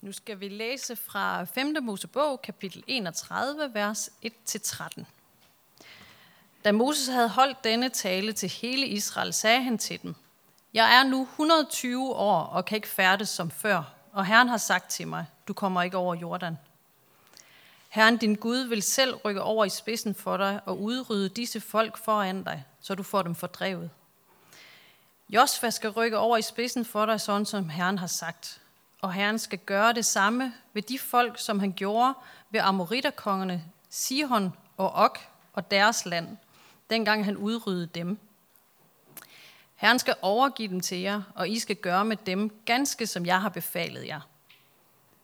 Nu skal vi læse fra 5. Mosebog, kapitel 31, vers 1-13. Da Moses havde holdt denne tale til hele Israel, sagde han til dem, Jeg er nu 120 år og kan ikke færdes som før, og Herren har sagt til mig, du kommer ikke over Jordan. Herren din Gud vil selv rykke over i spidsen for dig og udrydde disse folk foran dig, så du får dem fordrevet. Josfa skal rykke over i spidsen for dig, sådan som Herren har sagt og Herren skal gøre det samme ved de folk, som han gjorde ved Amoritterkongerne Sihon og Og og deres land, dengang han udryddede dem. Herren skal overgive dem til jer, og I skal gøre med dem ganske som jeg har befalet jer.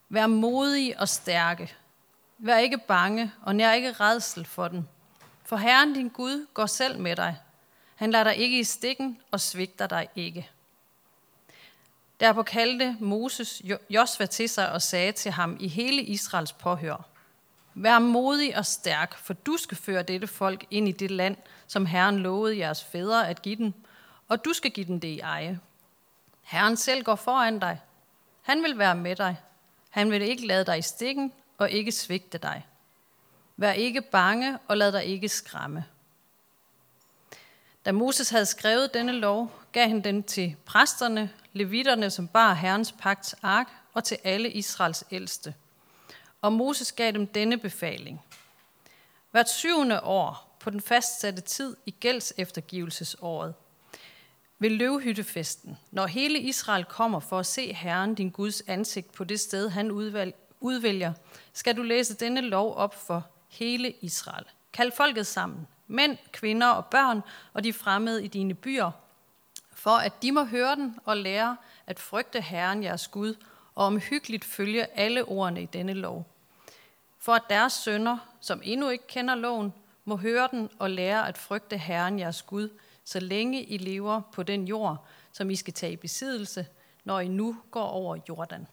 Vær modige og stærke. Vær ikke bange, og nær ikke redsel for dem. For Herren din Gud går selv med dig. Han lader dig ikke i stikken og svigter dig ikke. Derpå kaldte Moses Josva til sig og sagde til ham i hele Israels påhør, Vær modig og stærk, for du skal føre dette folk ind i det land, som Herren lovede jeres fædre at give dem, og du skal give dem det i eje. Herren selv går foran dig. Han vil være med dig. Han vil ikke lade dig i stikken og ikke svigte dig. Vær ikke bange og lad dig ikke skræmme. Da Moses havde skrevet denne lov, gav han den til præsterne, levitterne, som bar Herrens pagts ark, og til alle Israels ældste. Og Moses gav dem denne befaling. Hvert syvende år, på den fastsatte tid i gælds eftergivelsesåret, ved løvhyttefesten, når hele Israel kommer for at se Herren, din Guds ansigt, på det sted, han udvælger, skal du læse denne lov op for hele Israel. Kald folket sammen, mænd, kvinder og børn, og de fremmede i dine byer, for at de må høre den og lære at frygte Herren jeres Gud, og omhyggeligt følge alle ordene i denne lov. For at deres sønner, som endnu ikke kender loven, må høre den og lære at frygte Herren jeres Gud, så længe I lever på den jord, som I skal tage i besiddelse, når I nu går over Jordan.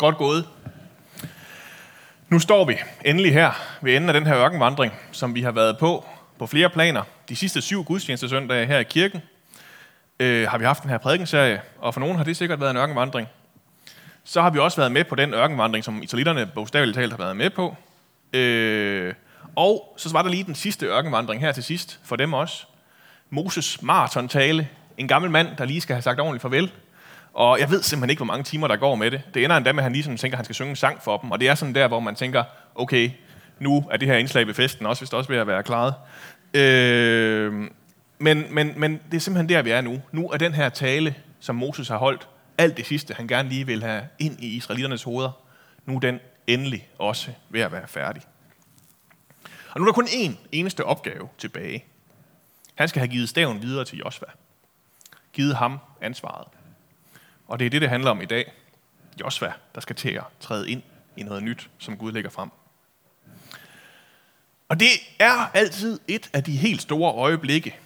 Godt gået. Nu står vi endelig her ved enden af den her ørkenvandring, som vi har været på på flere planer. De sidste syv gudstjenestesøndage her i kirken øh, har vi haft den her prædikenserie, og for nogen har det sikkert været en ørkenvandring. Så har vi også været med på den ørkenvandring, som italienerne bogstaveligt talt har været med på. Øh, og så var der lige den sidste ørkenvandring her til sidst, for dem også. Moses maratontale, en gammel mand, der lige skal have sagt ordentligt farvel og jeg ved simpelthen ikke, hvor mange timer, der går med det. Det ender endda med, at han ligesom tænker, at han skal synge en sang for dem. Og det er sådan der, hvor man tænker, okay, nu er det her indslag ved festen også, hvis det også vil være klaret. Øh, men, men, men det er simpelthen der, vi er nu. Nu er den her tale, som Moses har holdt, alt det sidste, han gerne lige vil have ind i israeliternes hoveder, nu er den endelig også ved at være færdig. Og nu er der kun én eneste opgave tilbage. Han skal have givet staven videre til Josva. Givet ham ansvaret. Og det er det, det handler om i dag. Josva, der skal til at træde ind i noget nyt, som Gud lægger frem. Og det er altid et af de helt store øjeblikke,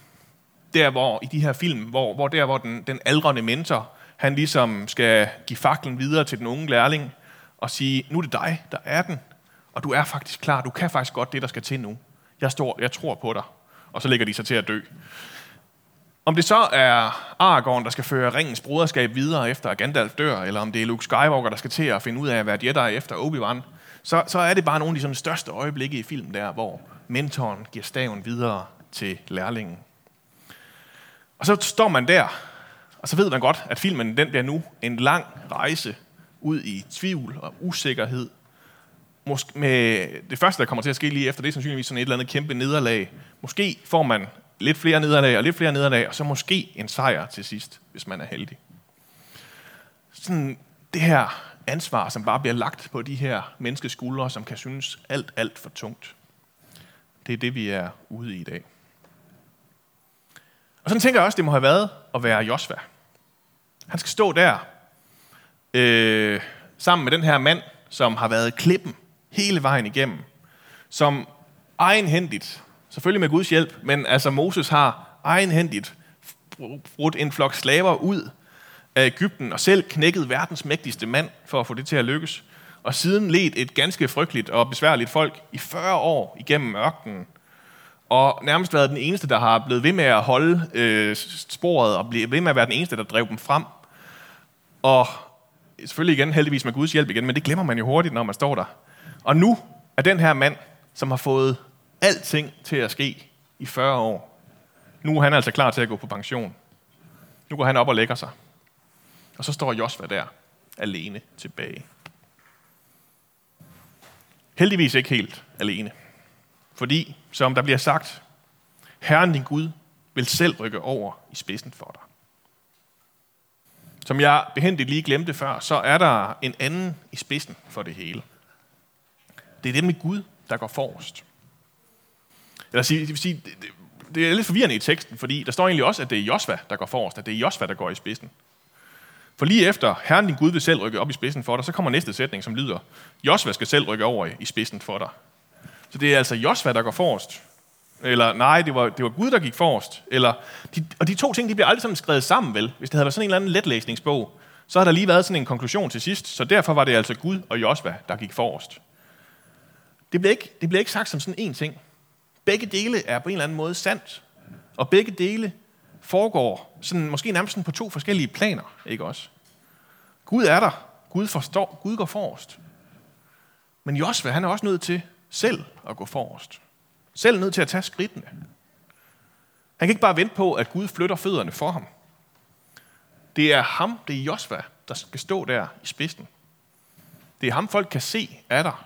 der hvor i de her film, hvor, hvor der hvor den, den aldrende mentor, han ligesom skal give faklen videre til den unge lærling, og sige, nu er det dig, der er den, og du er faktisk klar, du kan faktisk godt det, der skal til nu. Jeg, står, jeg tror på dig. Og så lægger de sig til at dø. Om det så er Aragorn, der skal føre ringens broderskab videre efter Gandalf dør, eller om det er Luke Skywalker, der skal til at finde ud af at være Jedi efter Obi-Wan, så, så er det bare nogle af de sådan, største øjeblikke i filmen der, hvor mentoren giver staven videre til lærlingen. Og så står man der, og så ved man godt, at filmen den bliver nu en lang rejse ud i tvivl og usikkerhed. Måske med det første, der kommer til at ske lige efter, det er sandsynligvis sådan et eller andet kæmpe nederlag. Måske får man lidt flere nederlag og lidt flere nederlag, og så måske en sejr til sidst, hvis man er heldig. Sådan det her ansvar, som bare bliver lagt på de her menneskes skuldre, som kan synes alt, alt for tungt. Det er det, vi er ude i i dag. Og sådan tænker jeg også, det må have været at være Josva. Han skal stå der øh, sammen med den her mand, som har været klippen hele vejen igennem, som egenhændigt Selvfølgelig med Guds hjælp, men altså Moses har egenhændigt brudt en flok slaver ud af Ægypten, og selv knækket verdens mægtigste mand for at få det til at lykkes. Og siden ledt et ganske frygteligt og besværligt folk i 40 år igennem ørkenen. Og nærmest været den eneste, der har blevet ved med at holde øh, sporet, og blive ved med at være den eneste, der drev dem frem. Og selvfølgelig igen, heldigvis med Guds hjælp igen, men det glemmer man jo hurtigt, når man står der. Og nu er den her mand, som har fået alting til at ske i 40 år, nu er han altså klar til at gå på pension. Nu går han op og lægger sig. Og så står Josva der, alene tilbage. Heldigvis ikke helt alene. Fordi, som der bliver sagt, Herren din Gud vil selv rykke over i spidsen for dig. Som jeg behendigt lige glemte før, så er der en anden i spidsen for det hele. Det er det med Gud, der går forrest. Eller sige, det, vil sige, det, det er lidt forvirrende i teksten, fordi der står egentlig også, at det er Josva, der går forrest, at det er Josva, der går i spidsen. For lige efter, Herren din Gud vil selv rykke op i spidsen for dig, så kommer næste sætning, som lyder, Josva skal selv rykke over i spidsen for dig. Så det er altså Josva, der går forrest. Eller nej, det var, det var Gud, der gik forrest. Eller, de, og de to ting, de bliver aldrig sådan skrevet sammen, vel? Hvis det havde været sådan en eller anden letlæsningsbog, så har der lige været sådan en konklusion til sidst. Så derfor var det altså Gud og Josva, der gik forrest. Det bliver ikke, det bliver ikke sagt som sådan en ting. Begge dele er på en eller anden måde sandt. Og begge dele foregår sådan, måske nærmest sådan på to forskellige planer, ikke også? Gud er der. Gud forstår. Gud går forrest. Men Josva, han er også nødt til selv at gå forrest. Selv nødt til at tage skridtene. Han kan ikke bare vente på, at Gud flytter fødderne for ham. Det er ham, det er Josva, der skal stå der i spidsen. Det er ham, folk kan se er der.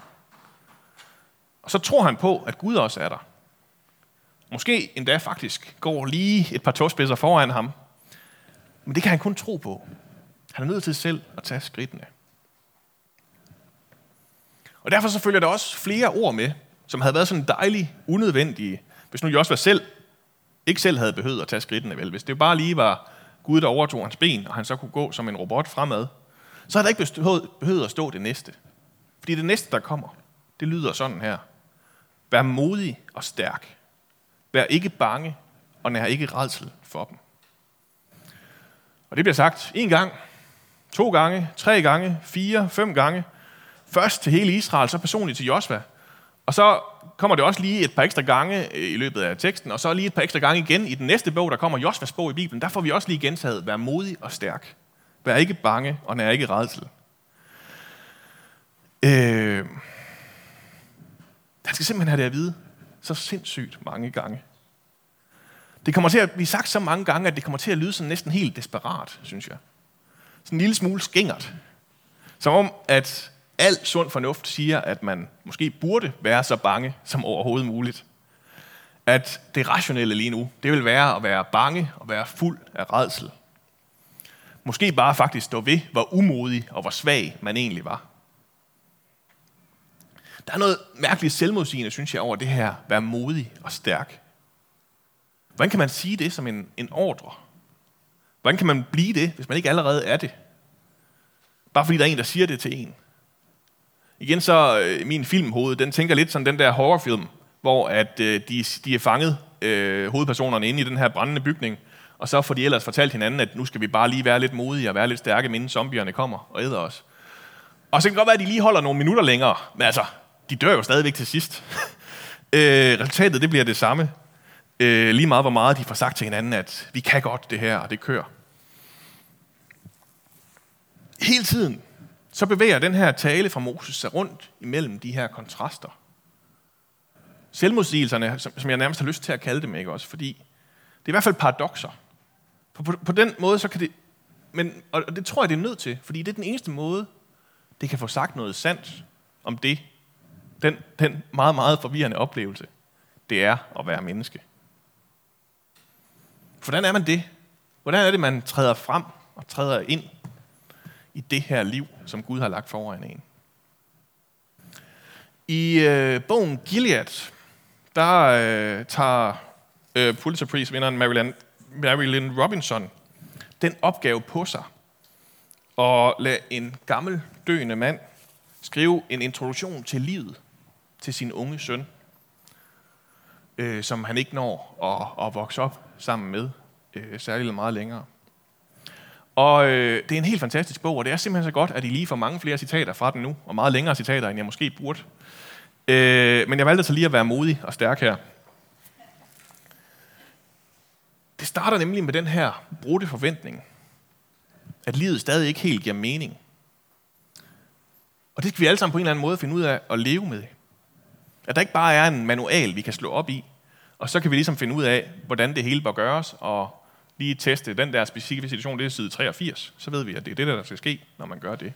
Og så tror han på, at Gud også er der. Måske endda faktisk går lige et par tåspidser foran ham. Men det kan han kun tro på. Han er nødt til selv at tage skridtene. Og derfor så følger der også flere ord med, som havde været sådan dejligt unødvendige, hvis nu Josva selv ikke selv havde behøvet at tage skridtene, vel? Hvis det bare lige var Gud, der overtog hans ben, og han så kunne gå som en robot fremad, så havde der ikke behøvet at stå det næste. Fordi det næste, der kommer, det lyder sådan her. Vær modig og stærk. Vær ikke bange, og nær ikke redsel for dem. Og det bliver sagt en gang, to gange, tre gange, fire, fem gange. Først til hele Israel, så personligt til Josva. Og så kommer det også lige et par ekstra gange øh, i løbet af teksten, og så lige et par ekstra gange igen i den næste bog, der kommer Josvas bog i Bibelen. Der får vi også lige gentaget, vær modig og stærk. Vær ikke bange, og nær ikke redsel. Øh, han skal simpelthen have det at vide så sindssygt mange gange. Det kommer til at blive sagt så mange gange, at det kommer til at lyde sådan næsten helt desperat, synes jeg. Sådan en lille smule skingert. Som om, at al sund fornuft siger, at man måske burde være så bange som overhovedet muligt. At det rationelle lige nu, det vil være at være bange og være fuld af redsel. Måske bare faktisk stå ved, hvor umodig og hvor svag man egentlig var. Der er noget mærkeligt selvmodsigende, synes jeg, over det her, være modig og stærk. Hvordan kan man sige det som en, en ordre? Hvordan kan man blive det, hvis man ikke allerede er det? Bare fordi der er en, der siger det til en. Igen så, øh, min filmhoved, den tænker lidt sådan den der horrorfilm, hvor at, øh, de, de er fanget, øh, hovedpersonerne, inde i den her brændende bygning, og så får de ellers fortalt hinanden, at nu skal vi bare lige være lidt modige og være lidt stærke, inden zombierne kommer og æder os. Og så kan det godt være, at de lige holder nogle minutter længere, men altså, de dør jo stadigvæk til sidst. øh, resultatet det bliver det samme. Øh, lige meget hvor meget de får sagt til hinanden, at vi kan godt det her, og det kører. Hele tiden, så bevæger den her tale fra Moses sig rundt imellem de her kontraster. Selvmodsigelserne, som, som jeg nærmest har lyst til at kalde dem, ikke også? Fordi det er i hvert fald paradoxer. På, på, på den måde, så kan det... Men, og det tror jeg, det er nødt til, fordi det er den eneste måde, det kan få sagt noget sandt om det, den, den meget, meget forvirrende oplevelse, det er at være menneske. Hvordan er man det? Hvordan er det, man træder frem og træder ind i det her liv, som Gud har lagt foran en? I øh, bogen Gilead, der øh, tager øh, Pulitzer Prize-vinderen Marilyn, Marilyn Robinson den opgave på sig og lade en gammel døende mand skrive en introduktion til livet til sin unge søn, øh, som han ikke når at, at vokse op sammen med øh, særligt meget længere. Og øh, det er en helt fantastisk bog, og det er simpelthen så godt, at I lige får mange flere citater fra den nu, og meget længere citater, end jeg måske burde. Øh, men jeg valgte så lige at være modig og stærk her. Det starter nemlig med den her brudte forventning, at livet stadig ikke helt giver mening. Og det skal vi alle sammen på en eller anden måde finde ud af at leve med. At der ikke bare er en manual, vi kan slå op i, og så kan vi ligesom finde ud af, hvordan det hele bør gøres, og lige teste den der specifikke situation, det er side 83. Så ved vi, at det er det, der skal ske, når man gør det.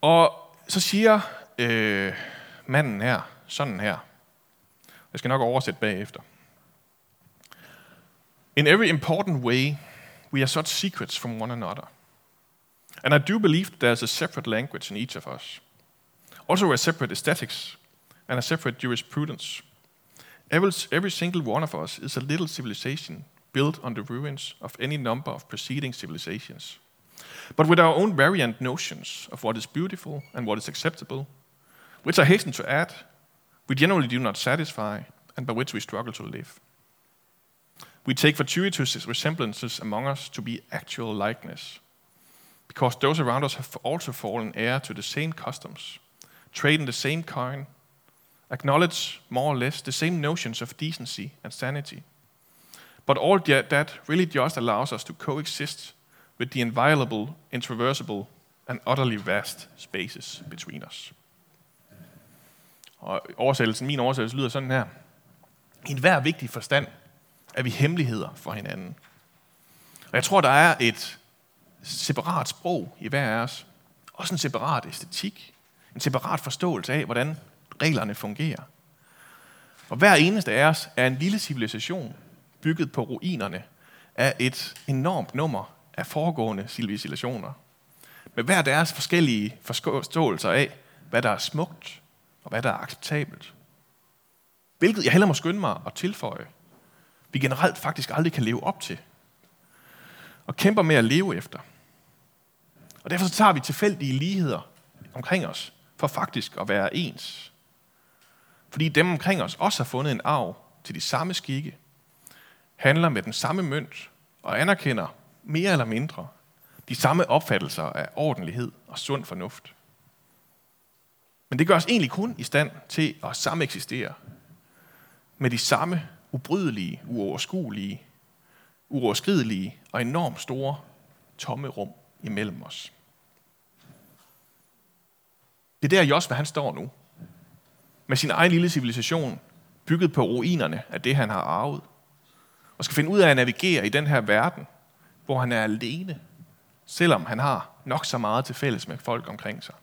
Og så siger øh, manden her, sådan her. Jeg skal nok oversætte bagefter. In every important way, we are such secrets from one another. And I do believe that there's a separate language in each of us. Also a separate aesthetics and a separate jurisprudence. Every, every single one of us is a little civilization built on the ruins of any number of preceding civilizations. But with our own variant notions of what is beautiful and what is acceptable, which I hasten to add, we generally do not satisfy and by which we struggle to live. We take fortuitous resemblances among us to be actual likeness, because those around us have also fallen heir to the same customs, trade in the same coin, acknowledge more or less the same notions of decency and sanity. But all that really just allows us to coexist with the inviolable, intraversible, and utterly vast spaces between us. Og oversættelsen, min oversættelse lyder sådan her. I enhver vigtig forstand er vi hemmeligheder for hinanden. Og jeg tror, der er et separat sprog i hver af os. Også en separat æstetik. En separat forståelse af, hvordan reglerne fungerer. Og hver eneste af os er en lille civilisation, bygget på ruinerne af et enormt nummer af foregående civilisationer. Med hver deres forskellige forståelser af, hvad der er smukt og hvad der er acceptabelt. Hvilket jeg heller må skynde mig at tilføje, vi generelt faktisk aldrig kan leve op til. Og kæmper med at leve efter. Og derfor så tager vi tilfældige ligheder omkring os, for faktisk at være ens. Fordi dem omkring os også har fundet en arv til de samme skikke, handler med den samme mønt og anerkender mere eller mindre de samme opfattelser af ordentlighed og sund fornuft. Men det gør os egentlig kun i stand til at sameksistere med de samme ubrydelige, uoverskuelige, uoverskridelige og enormt store tomme rum imellem os. Det er der Josva han står nu. Med sin egen lille civilisation, bygget på ruinerne af det, han har arvet. Og skal finde ud af at navigere i den her verden, hvor han er alene, selvom han har nok så meget til fælles med folk omkring sig.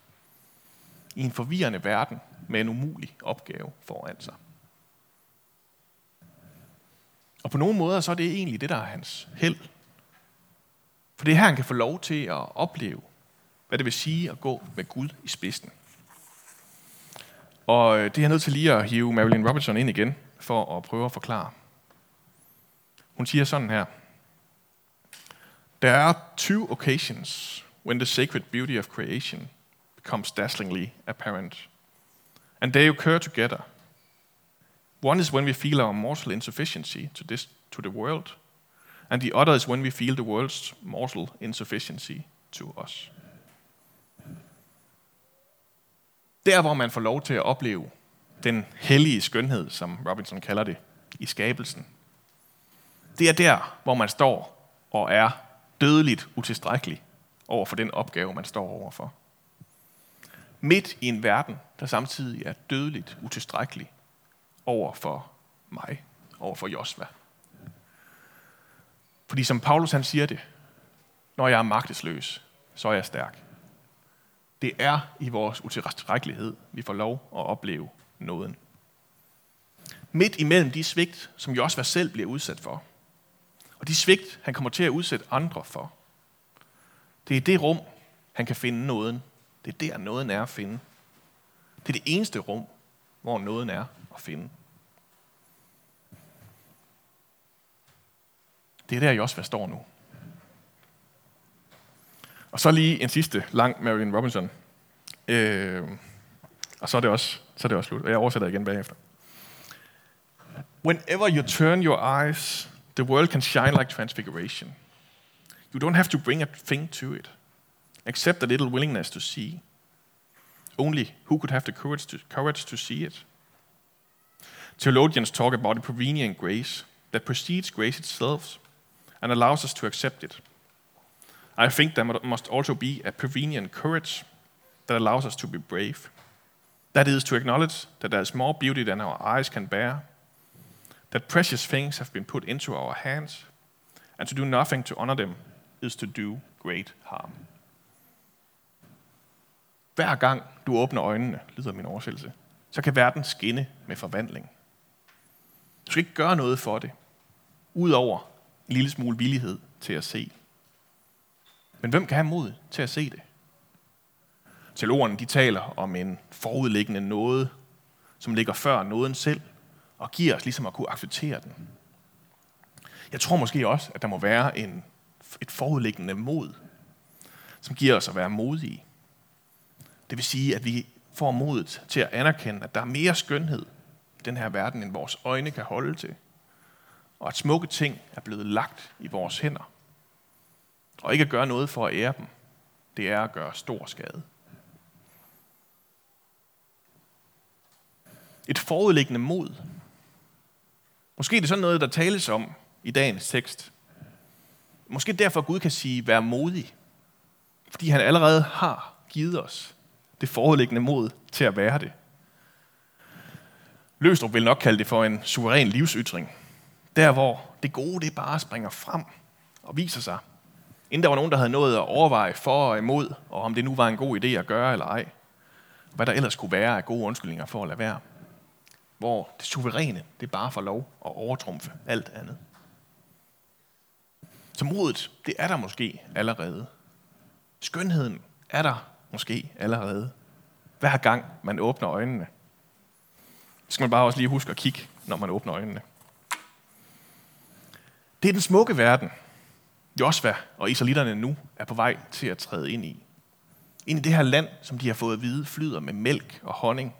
I en forvirrende verden med en umulig opgave foran sig. Og på nogle måder så er det egentlig det, der er hans held. For det er her, han kan få lov til at opleve, hvad det vil sige at gå med Gud i spidsen. Og øh, det er jeg nødt til lige at hive Marilyn Robertson ind igen, for at prøve at forklare. Hun siger sådan her. There are two occasions when the sacred beauty of creation becomes dazzlingly apparent. And they occur together. One is when we feel our mortal insufficiency to, this, to the world, and the other is when we feel the world's mortal insufficiency to us. Der, hvor man får lov til at opleve den hellige skønhed, som Robinson kalder det, i skabelsen, det er der, hvor man står og er dødeligt utilstrækkelig over for den opgave, man står overfor. Midt i en verden, der samtidig er dødeligt utilstrækkelig over for mig, over for Josva. Fordi som Paulus han siger det, når jeg er magtesløs, så er jeg stærk. Det er i vores utilstrækkelighed, vi får lov at opleve nåden. Midt imellem de svigt, som Josva selv bliver udsat for, og de svigt, han kommer til at udsætte andre for, det er det rum, han kan finde nåden. Det er der, nåden er at finde. Det er det eneste rum, hvor nåden er at finde. Det er der, Josva står nu. Og så lige en sidste lang Marilyn Robinson. Øh, og så er, det også, så er det også slut. Og jeg oversætter igen bagefter. Whenever you turn your eyes, the world can shine like transfiguration. You don't have to bring a thing to it, except a little willingness to see. Only who could have the courage to, courage to see it? Theologians talk about a prevenient grace that precedes grace itself and allows us to accept it. I think there must also be a prevenient courage that allows us to be brave. That is to acknowledge that there is more beauty than our eyes can bear, that precious things have been put into our hands, and to do nothing to honor them is to do great harm. Hver gang du åbner øjnene, lyder min oversættelse, så kan verden skinne med forvandling. Du skal ikke gøre noget for det, udover en lille smule villighed til at se. Men hvem kan have mod til at se det? Teologerne de taler om en forudliggende noget, som ligger før nåden selv, og giver os ligesom at kunne acceptere den. Jeg tror måske også, at der må være en, et forudliggende mod, som giver os at være modige. Det vil sige, at vi får modet til at anerkende, at der er mere skønhed i den her verden, end vores øjne kan holde til. Og at smukke ting er blevet lagt i vores hænder. Og ikke at gøre noget for at ære dem, det er at gøre stor skade. Et forudliggende mod. Måske er det sådan noget, der tales om i dagens tekst. Måske derfor Gud kan sige, vær modig. Fordi han allerede har givet os det forudliggende mod til at være det. Løstrup vil nok kalde det for en suveræn livsytring. Der, hvor det gode det bare springer frem og viser sig. Inden der var nogen, der havde nået at overveje for og imod, og om det nu var en god idé at gøre eller ej. Hvad der ellers kunne være af gode undskyldninger for at lade være. Hvor det suveræne, det bare får lov at overtrumfe alt andet. Så modet, det er der måske allerede. Skønheden er der måske allerede. Hver gang man åbner øjnene. Så skal man bare også lige huske at kigge, når man åbner øjnene. Det er den smukke verden, Josva og israelitterne nu er på vej til at træde ind i. Ind i det her land, som de har fået at vide, flyder med mælk og honning.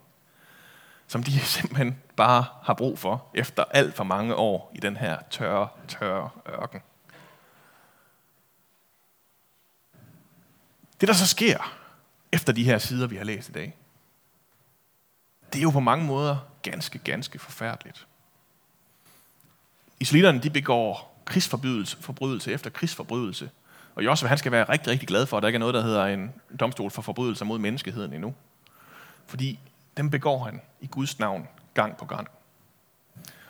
Som de simpelthen bare har brug for, efter alt for mange år i den her tørre, tørre ørken. Det, der så sker efter de her sider, vi har læst i dag, det er jo på mange måder ganske, ganske forfærdeligt. Israelitterne, de begår krigsforbrydelse forbrydelse efter krigsforbrydelse. Og Josef, han skal være rigtig, rigtig glad for, at der ikke er noget, der hedder en domstol for forbrydelser mod menneskeheden endnu. Fordi dem begår han i Guds navn gang på gang.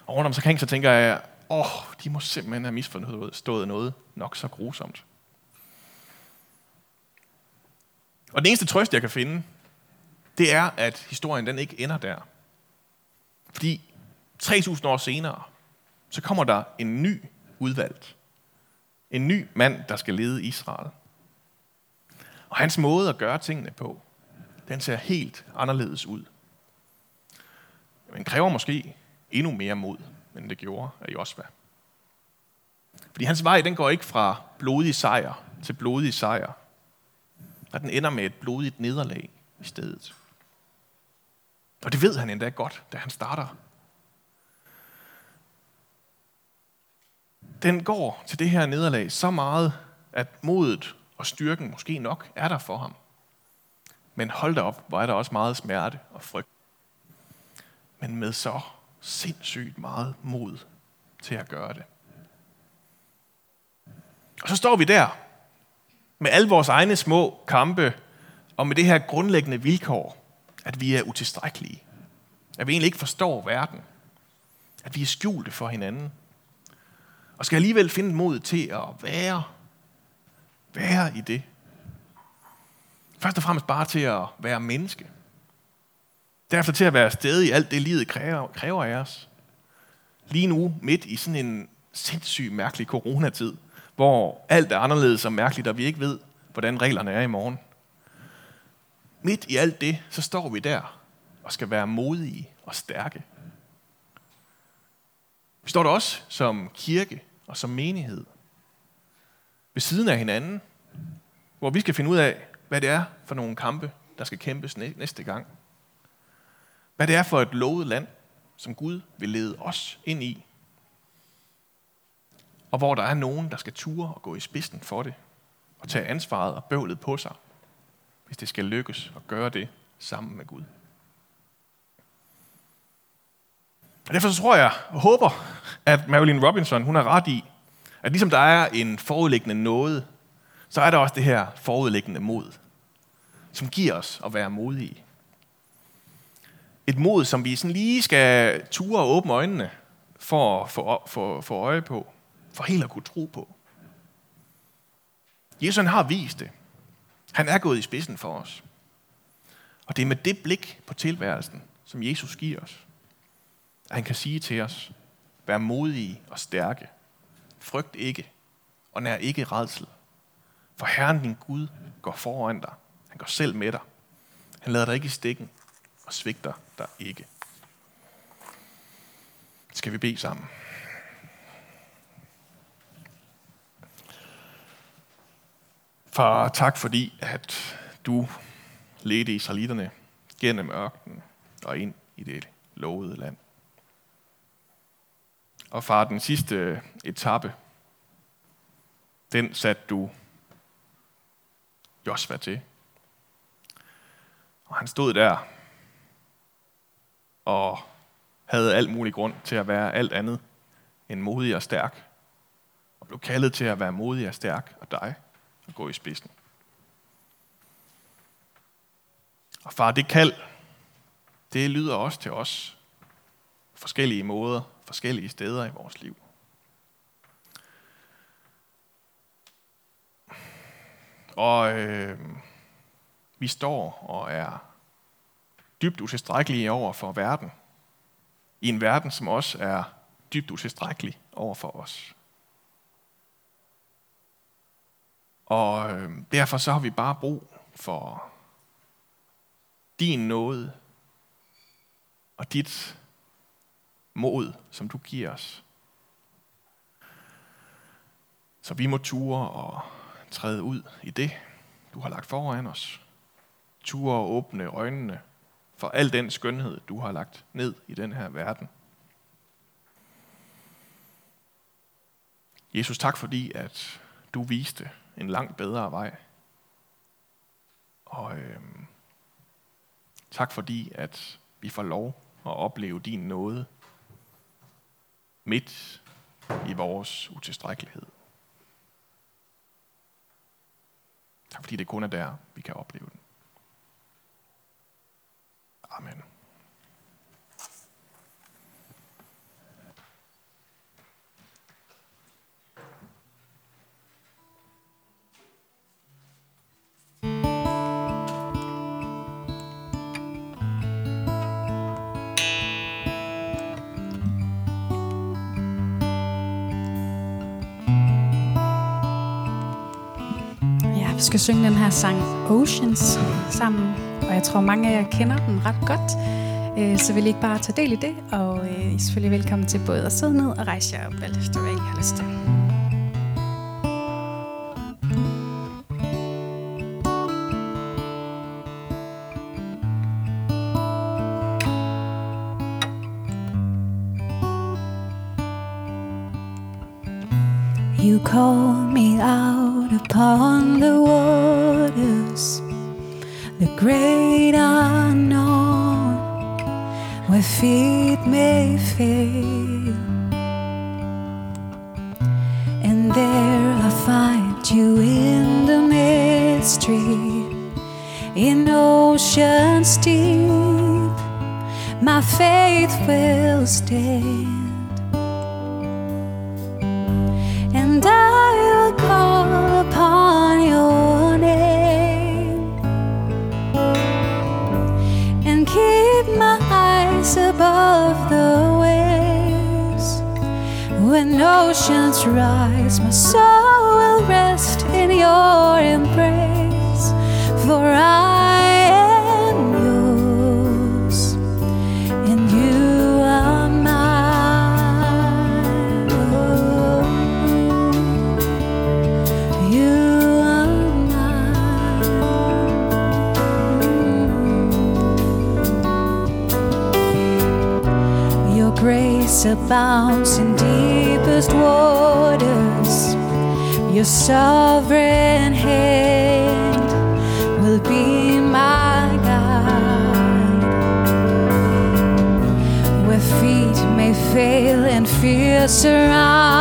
Og rundt om så så tænker jeg, åh, de må simpelthen have misforstået noget nok så grusomt. Og den eneste trøst, jeg kan finde, det er, at historien den ikke ender der. Fordi 3.000 år senere, så kommer der en ny udvalgt. En ny mand, der skal lede Israel. Og hans måde at gøre tingene på, den ser helt anderledes ud. Men kræver måske endnu mere mod, end det gjorde af Josva. Fordi hans vej, den går ikke fra blodig sejr til blodig sejr, og den ender med et blodigt nederlag i stedet. Og det ved han endda godt, da han starter. Den går til det her nederlag så meget, at modet og styrken måske nok er der for ham. Men hold da op, hvor er der også meget smerte og frygt. Men med så sindssygt meget mod til at gøre det. Og så står vi der med alle vores egne små kampe, og med det her grundlæggende vilkår, at vi er utilstrækkelige. At vi egentlig ikke forstår verden. At vi er skjulte for hinanden. Og skal alligevel finde mod til at være, være i det. Først og fremmest bare til at være menneske. Derefter til at være sted i alt det, livet kræver, kræver af os. Lige nu, midt i sådan en sindssyg, mærkelig coronatid, hvor alt er anderledes og mærkeligt, og vi ikke ved, hvordan reglerne er i morgen. Midt i alt det, så står vi der og skal være modige og stærke. Vi står der også som kirke og som menighed ved siden af hinanden, hvor vi skal finde ud af, hvad det er for nogle kampe, der skal kæmpes næste gang. Hvad det er for et lovet land, som Gud vil lede os ind i. og hvor der er nogen, der skal ture og gå i spidsen for det, og tage ansvaret og bøvlet på sig, hvis det skal lykkes at gøre det sammen med Gud. Og derfor så tror jeg og håber, at Marilyn Robinson hun har ret i, at ligesom der er en forudliggende nåde, så er der også det her forudliggende mod, som giver os at være modige. Et mod, som vi sådan lige skal ture og åbne øjnene for at få, for, for øje på, for helt at kunne tro på. Jesus han har vist det. Han er gået i spidsen for os. Og det er med det blik på tilværelsen, som Jesus giver os, han kan sige til os, vær modige og stærke. Frygt ikke, og nær ikke redsel. For Herren din Gud går foran dig. Han går selv med dig. Han lader dig ikke i stikken og svigter dig ikke. Skal vi bede sammen? Far, tak fordi, at du ledte israelitterne gennem ørkenen og ind i det lovede land. Og far, den sidste etape, den satte du Josva til. Og han stod der og havde alt mulig grund til at være alt andet end modig og stærk. Og blev kaldet til at være modig og stærk og dig og gå i spidsen. Og far, det kald, det lyder også til os forskellige måder, forskellige steder i vores liv. Og øh, vi står og er dybt utilstrækkelige over for verden. I en verden, som også er dybt utilstrækkelig over for os. Og øh, derfor så har vi bare brug for din nåde og dit mod, som du giver os. Så vi må ture og træde ud i det, du har lagt foran os. Ture og åbne øjnene for al den skønhed, du har lagt ned i den her verden. Jesus, tak fordi, at du viste en langt bedre vej. Og øh, tak fordi, at vi får lov at opleve din nåde midt i vores utilstrækkelighed. Tak fordi det kun er der, vi kan opleve den. Amen. Skal synge den her sang Oceans sammen, og jeg tror mange af jer kender den ret godt. Øh, så vil I ikke bare tage del i det, og øh, I er selvfølgelig velkommen til både at sidde ned og rejse jer op, alt efter hvad I har lyst til. In oceans deep. My faith will stand. and I will call upon your name and keep my eyes above the waves. When oceans rise, my soul will rest in your embrace, for I am yours, and you are mine. Oh, you are mine. Your grace abounds in deepest waters. Your sovereign hand. fear surrounds.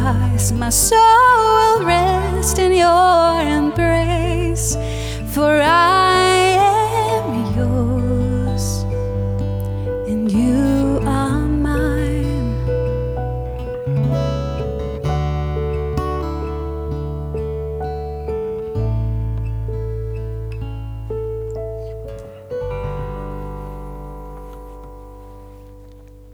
Christ, my soul will rest in your embrace. For I